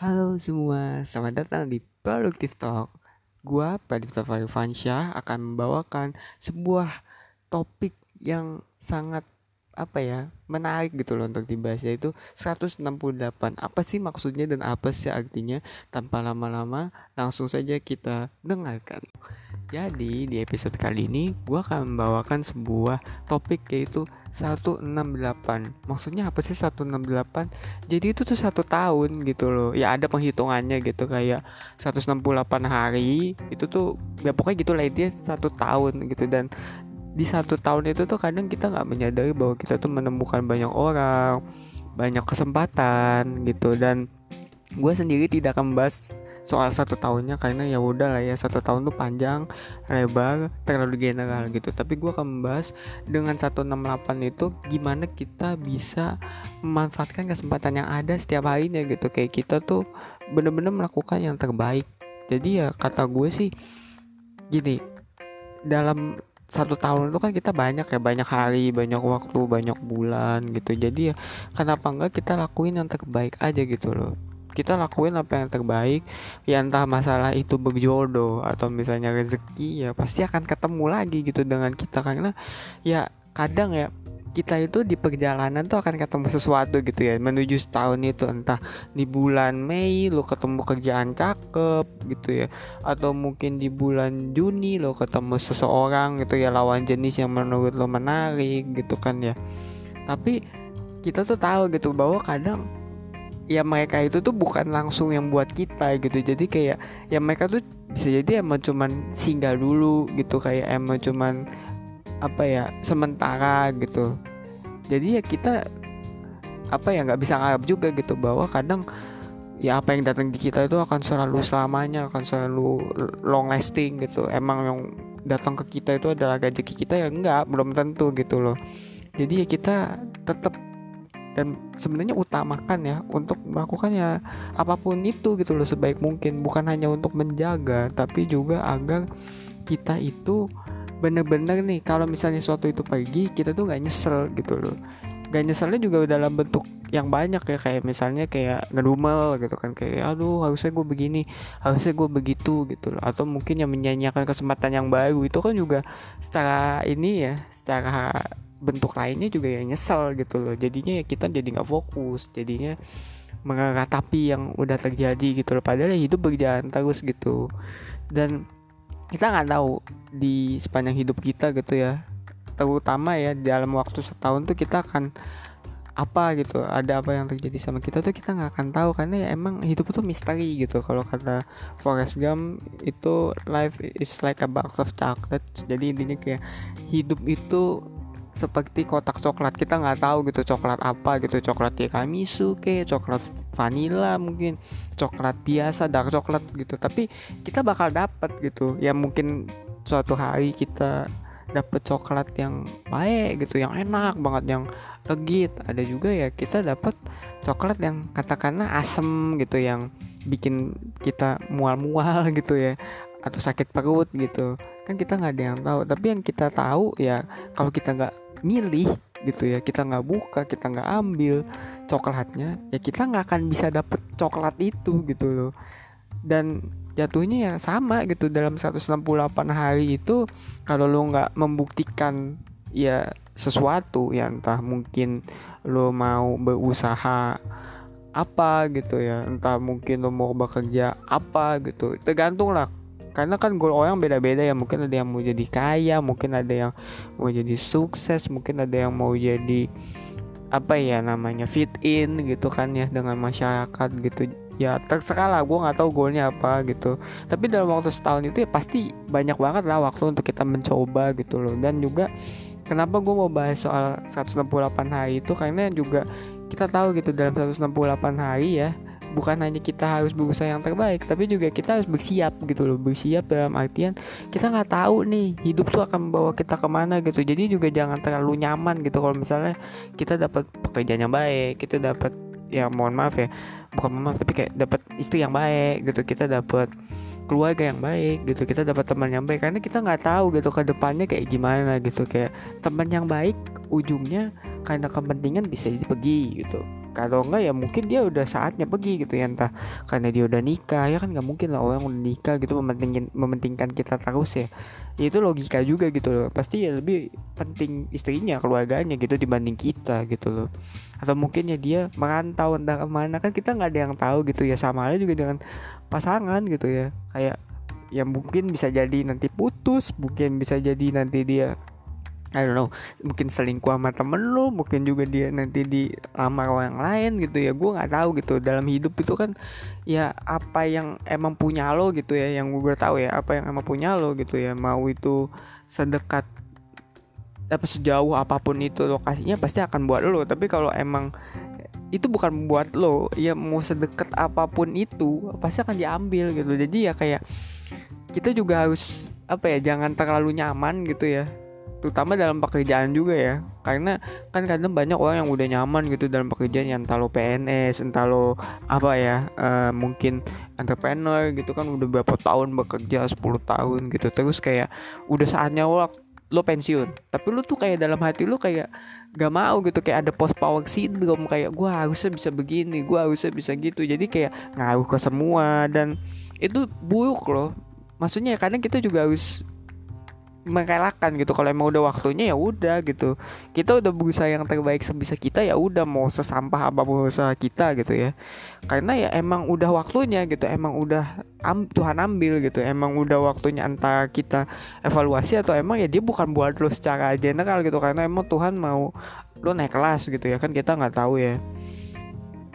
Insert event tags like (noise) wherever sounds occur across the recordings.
Halo semua, selamat datang di Productive Talk. Gua Pradipta Farifansyah akan membawakan sebuah topik yang sangat apa ya menarik gitu loh untuk dibahas yaitu 168 apa sih maksudnya dan apa sih artinya? Tanpa lama-lama langsung saja kita dengarkan. Jadi di episode kali ini gue akan membawakan sebuah topik yaitu 168 Maksudnya apa sih 168? Jadi itu tuh satu tahun gitu loh. Ya ada penghitungannya gitu kayak 168 hari Itu tuh ya pokoknya gitu lah dia satu tahun gitu. Dan di satu tahun itu tuh kadang kita nggak menyadari bahwa kita tuh menemukan banyak orang Banyak kesempatan gitu. Dan gue sendiri tidak akan membahas soal satu tahunnya karena ya udah lah ya satu tahun tuh panjang lebar terlalu general gitu. Tapi gue akan membahas dengan 168 itu gimana kita bisa memanfaatkan kesempatan yang ada setiap harinya gitu. Kayak kita tuh bener-bener melakukan yang terbaik. Jadi ya kata gue sih gini dalam satu tahun itu kan kita banyak ya banyak hari banyak waktu banyak bulan gitu. Jadi ya kenapa enggak kita lakuin yang terbaik aja gitu loh. Kita lakuin apa yang terbaik ya entah masalah itu berjodoh atau misalnya rezeki ya pasti akan ketemu lagi gitu dengan kita. Karena ya kadang ya kita itu di perjalanan tuh akan ketemu sesuatu gitu ya menuju setahun itu entah di bulan Mei lo ketemu kerjaan cakep gitu ya atau mungkin di bulan Juni lo ketemu seseorang gitu ya lawan jenis yang menurut lo menarik gitu kan ya. Tapi kita tuh tahu gitu bahwa kadang ya mereka itu tuh bukan langsung yang buat kita gitu. Jadi kayak ya mereka tuh bisa jadi emang cuman singgah dulu gitu kayak emang cuman apa ya sementara gitu. Jadi ya kita apa ya nggak bisa ngarep juga gitu bahwa kadang ya apa yang datang di kita itu akan selalu selamanya akan selalu long lasting gitu. Emang yang datang ke kita itu adalah rezeki kita ya enggak belum tentu gitu loh. Jadi ya kita tetap dan sebenarnya utamakan ya untuk melakukan ya apa pun itu gitu loh sebaik mungkin. Bukan hanya untuk menjaga tapi juga agar kita itu bener-bener nih kalau misalnya suatu itu pergi kita tuh nggak nyesel gitu loh. Gak nyeselnya juga dalam bentuk yang banyak ya kayak misalnya kayak ngedumel gitu kan kayak aduh harusnya gue begini harusnya gue begitu gitu loh. Atau mungkin yang menyanyiakan kesempatan yang baru itu kan juga secara ini ya secara bentuk lainnya juga ya nyesel gitu loh. Jadinya ya kita jadi nggak fokus jadinya mengeratapi yang udah terjadi gitu loh. Padahal ya hidup berjalan terus gitu. Dan kita nggak tahu di sepanjang hidup kita gitu ya. Terutama ya dalam waktu setahun tuh kita akan apa gitu ada apa yang terjadi sama kita tuh kita nggak akan tahu. Karena ya emang hidup itu misteri gitu. Kalau kata Forrest Gump itu life is like a box of chocolate jadi intinya kayak hidup itu seperti kotak coklat. Kita nggak tahu gitu coklat apa gitu. Coklat tiramisu ke coklat vanilla mungkin coklat biasa dark coklat gitu. Tapi kita bakal dapat gitu. Ya mungkin suatu hari kita dapat coklat yang baik gitu yang enak banget yang legit. Ada juga ya kita dapat coklat yang katakanlah asem gitu yang bikin kita mual-mual (laughs) gitu ya atau sakit perut gitu kan kita nggak ada yang tahu. Tapi yang kita tahu ya kalau kita nggak milih gitu ya kita nggak buka kita nggak ambil coklatnya ya kita nggak akan bisa dapet coklat itu gitu loh. Dan jatuhnya ya sama gitu dalam 168 hari itu kalau lo nggak membuktikan ya sesuatu ya entah mungkin lo mau berusaha apa gitu ya entah mungkin lo mau bekerja apa gitu tergantung lah karena kan goal orang beda-beda ya. Mungkin ada yang mau jadi kaya mungkin ada yang mau jadi sukses mungkin ada yang mau jadi apa ya namanya fit in gitu kan ya dengan masyarakat gitu. Ya terserah lah gue nggak tahu goalnya apa gitu. Tapi dalam waktu setahun itu ya pasti banyak banget lah waktu untuk kita mencoba gitu loh. Dan juga kenapa gue mau bahas soal 168 hari itu? Karena juga kita tahu gitu dalam 168 hari ya bukan hanya kita harus berusaha yang terbaik tapi juga kita harus bersiap gitu loh bersiap dalam artian kita nggak tahu nih hidup tuh akan membawa kita ke mana gitu. Jadi juga jangan terlalu nyaman gitu kalau misalnya kita dapat pekerjaan yang baik kita dapat ya mohon maaf ya bukan mohon maaf tapi kayak dapat istri yang baik gitu kita dapat keluarga yang baik gitu kita dapat teman yang baik. Karena kita nggak tahu gitu ke depannya kayak gimana gitu kayak teman yang baik ujungnya karena kepentingan bisa jadi pergi gitu kalau enggak ya mungkin dia udah saatnya pergi gitu ya entah karena dia udah nikah. Ya kan nggak mungkin lah orang udah nikah gitu mementingin mementingkan kita terus ya. Ya itu logika juga gitu loh. Pasti ya lebih penting istrinya keluarganya gitu dibanding kita gitu loh. Atau mungkin ya dia merantau entah ke mana. Kan kita nggak ada yang tahu gitu ya. Sama halnya juga dengan pasangan gitu ya. Kayak yang mungkin bisa jadi nanti putus mungkin bisa jadi nanti dia I don't know mungkin selingkuh sama temen lu mungkin juga dia nanti di lama orang lain gitu ya gue nggak tahu gitu. Dalam hidup itu kan ya apa yang emang punya lo gitu ya yang gue tahu ya apa yang emang punya lo gitu ya. Mau itu sedekat apa sejauh apa pun itu lokasinya pasti akan buat lo. Tapi kalau emang itu bukan buat lo ya mau sedekat apa pun itu pasti akan diambil gitu. Jadi ya kayak kita juga harus apa ya jangan terlalu nyaman gitu ya terutama dalam pekerjaan juga ya. Karena kan kadang banyak orang yang udah nyaman gitu dalam pekerjaan yang entah lo PNS entah lo apa ya uh, mungkin entrepreneur gitu kan udah berapa tahun bekerja 10 tahun gitu. Terus kayak udah saatnya lo lo pensiun. Tapi lo tuh kayak dalam hati lo kayak gak mau gitu kayak ada post power syndrome kayak gue harusnya bisa begini gue harusnya bisa gitu. Jadi kayak ngaruh ke semua dan itu buruk loh. Maksudnya kadang kita juga harus merelakan gitu. Kalau emang udah waktunya ya udah gitu. Kita udah berusaha yang terbaik sebisa kita ya udah mau sesampah apa pun usaha kita gitu ya. Karena ya emang udah waktunya gitu emang udah am, Tuhan ambil gitu. Emang udah waktunya antara kita evaluasi atau emang ya dia bukan buat lo secara general gitu. Karena emang Tuhan mau lo naik kelas gitu ya kan kita nggak tahu ya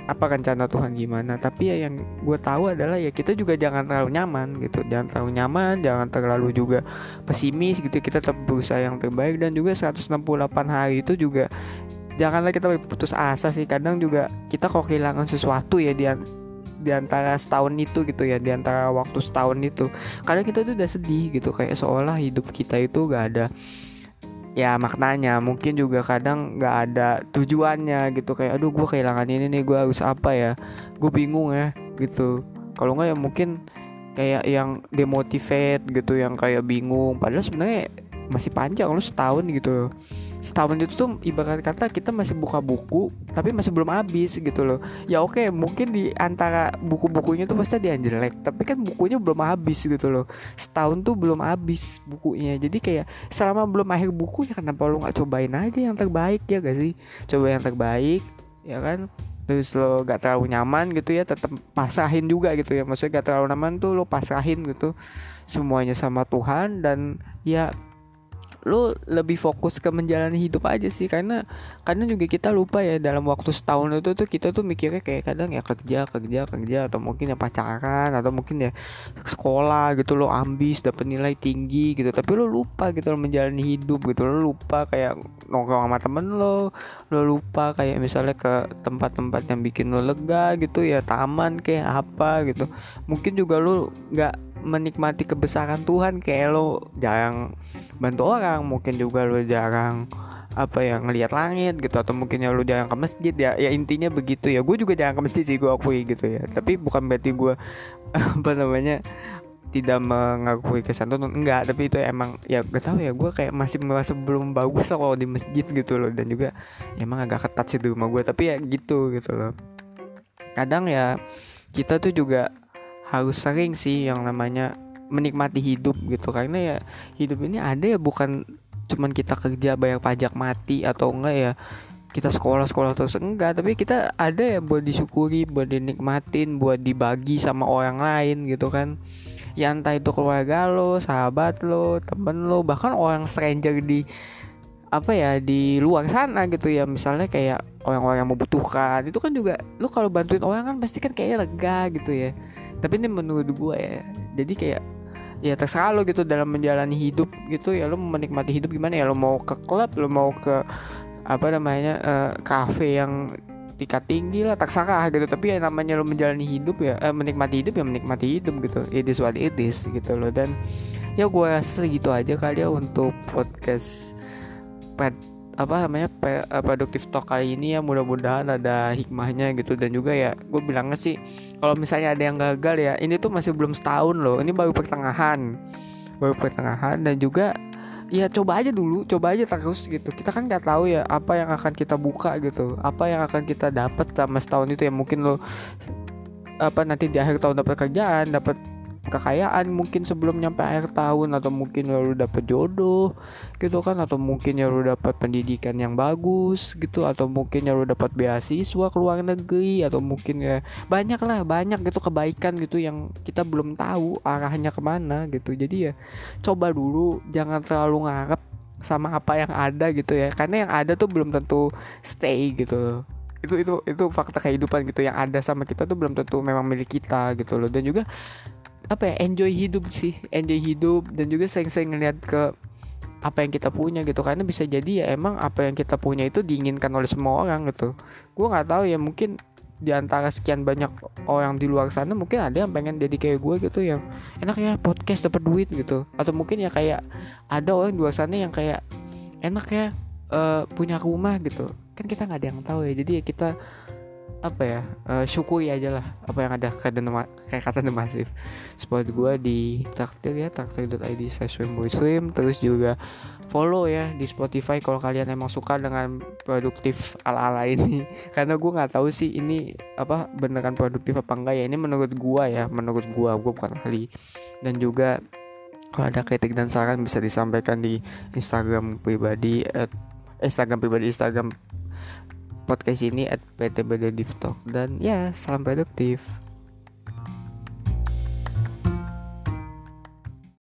apa rencana Tuhan gimana. Tapi ya yang gue tahu adalah ya kita juga jangan terlalu nyaman gitu. Jangan terlalu nyaman jangan terlalu juga pesimis gitu. Kita tetap berusaha yang terbaik dan juga 168 hari itu juga janganlah kita putus asa sih. Kadang juga kita kok kehilangan sesuatu ya di di antara setahun itu gitu ya di antara waktu setahun itu. Kadang kita tuh udah sedih gitu kayak seolah hidup kita itu gak ada ya maknanya mungkin juga kadang nggak ada tujuannya gitu. Kayak aduh gue kehilangan ini nih gue harus apa ya? Gue bingung ya gitu. Kalau nggak ya mungkin kayak yang demotivate gitu yang kayak bingung. Padahal sebenarnya masih panjang lu setahun gitu setahun itu tuh ibarat kata kita masih buka buku tapi masih belum habis gitu loh. Ya oke mungkin di antara buku-bukunya tuh pasti dia jelek tapi kan bukunya belum habis gitu loh. Setahun tuh belum habis bukunya. Jadi kayak selama belum akhir buku ya kenapa lo nggak cobain aja yang terbaik ya gak sih? Coba yang terbaik ya kan? Terus lo gak terlalu nyaman gitu ya tetap pasahin juga gitu ya. Maksudnya gak terlalu nyaman tuh lo pasahin gitu. Semuanya sama Tuhan dan ya lu lebih fokus ke menjalani hidup aja sih. Karena karena juga kita lupa ya dalam waktu setahun itu tuh kita tuh mikirnya kayak kadang ya kerja kerja kerja atau mungkin ya pacaran atau mungkin ya sekolah gitu lo ambis dapat nilai tinggi gitu. Tapi lo lupa gitu lo menjalani hidup gitu. Lo lupa kayak nongkrong sama temen lo lo lupa kayak misalnya ke tempat-tempat yang bikin lo lega gitu ya taman kayak apa gitu. Mungkin juga lo nggak menikmati kebesaran Tuhan kayak lo jarang bantu orang mungkin juga lo jarang apa ya ngelihat langit gitu atau mungkin ya lo jarang ke masjid ya ya intinya begitu ya. Gue juga jarang ke masjid sih gue akui gitu ya. Tapi bukan berarti gue (laughs) apa namanya tidak mengakui kesantunan enggak. Tapi itu emang ya gak tau ya gue kayak masih merasa belum bagus lah kalau di masjid gitu loh. Dan juga ya emang agak ketat sih di rumah gue tapi ya gitu gitu loh. Kadang ya kita tuh juga harus sering sih yang namanya menikmati hidup gitu. Karena ya hidup ini ada ya bukan cuman kita kerja bayar pajak mati atau enggak ya kita sekolah-sekolah terus enggak. Tapi kita ada ya buat disyukuri buat dinikmatin buat dibagi sama orang lain gitu kan. Ya entah itu keluarga lo sahabat lo temen lo bahkan orang stranger di apa ya di luar sana gitu ya. Misalnya kayak orang-orang yang membutuhkan itu kan juga lo kalau bantuin orang kan pasti kan kayaknya lega gitu ya tapi ini menurut gue ya jadi kayak ya terserah lo gitu dalam menjalani hidup gitu ya lo menikmati hidup gimana ya lo mau ke klub lo mau ke apa namanya uh, kafe yang tingkat tinggi lah terserah gitu. Tapi ya namanya lo menjalani hidup ya eh, menikmati hidup ya menikmati hidup gitu. It is what it is gitu loh. Dan ya gue rasa segitu aja kali ya untuk podcast apa namanya produktif talk kali ini ya mudah-mudahan ada hikmahnya gitu. Dan juga ya gue bilangnya sih kalau misalnya ada yang gagal ya ini tuh masih belum setahun loh ini baru pertengahan. Baru pertengahan dan juga ya coba aja dulu coba aja terus gitu. Kita kan nggak tahu ya apa yang akan kita buka gitu apa yang akan kita dapat sama setahun itu ya. Mungkin lo apa nanti di akhir tahun dapat kerjaan dapat kekayaan mungkin sebelum nyampe akhir tahun atau mungkin ya lu dapet jodoh gitu kan atau mungkin ya lu dapet pendidikan yang bagus gitu atau mungkin ya lu dapet beasiswa ke luar negeri atau mungkin ya banyak lah banyak gitu kebaikan gitu yang kita belum tahu arahnya ke mana gitu. Jadi ya coba dulu jangan terlalu ngarep sama apa yang ada gitu ya. Karena yang ada tuh belum tentu stay gitu. Itu itu itu fakta kehidupan gitu yang ada sama kita tuh belum tentu memang milik kita gitu loh. Dan juga apa ya enjoy hidup sih. Enjoy hidup dan juga sering-sering ngeliat ke apa yang kita punya gitu. Karena bisa jadi ya emang apa yang kita punya itu diinginkan oleh semua orang gitu. Gue nggak tahu ya mungkin di antara sekian banyak orang di luar sana mungkin ada yang pengen jadi kayak gue gitu yang enak ya podcast dapat duit gitu. Atau mungkin ya kayak ada orang di luar sana yang kayak enak ya uh, punya rumah gitu. Kan kita nggak ada yang tahu ya. Jadi ya kita apa ya uh, syukuri aja lah apa yang ada kayak kata Massive spot gue di traktir ya traktir.id saya swim boy swim terus juga follow ya di Spotify kalau kalian emang suka dengan produktif ala ala ini. (laughs) Karena gue nggak tahu sih ini apa beneran produktif apa enggak ya. Ini menurut gue ya menurut gue gue bukan ahli. Dan juga kalau ada kritik dan saran bisa disampaikan di Instagram pribadi at Instagram pribadi Instagram podcast ini at PTBD Talk. Dan ya salam produktif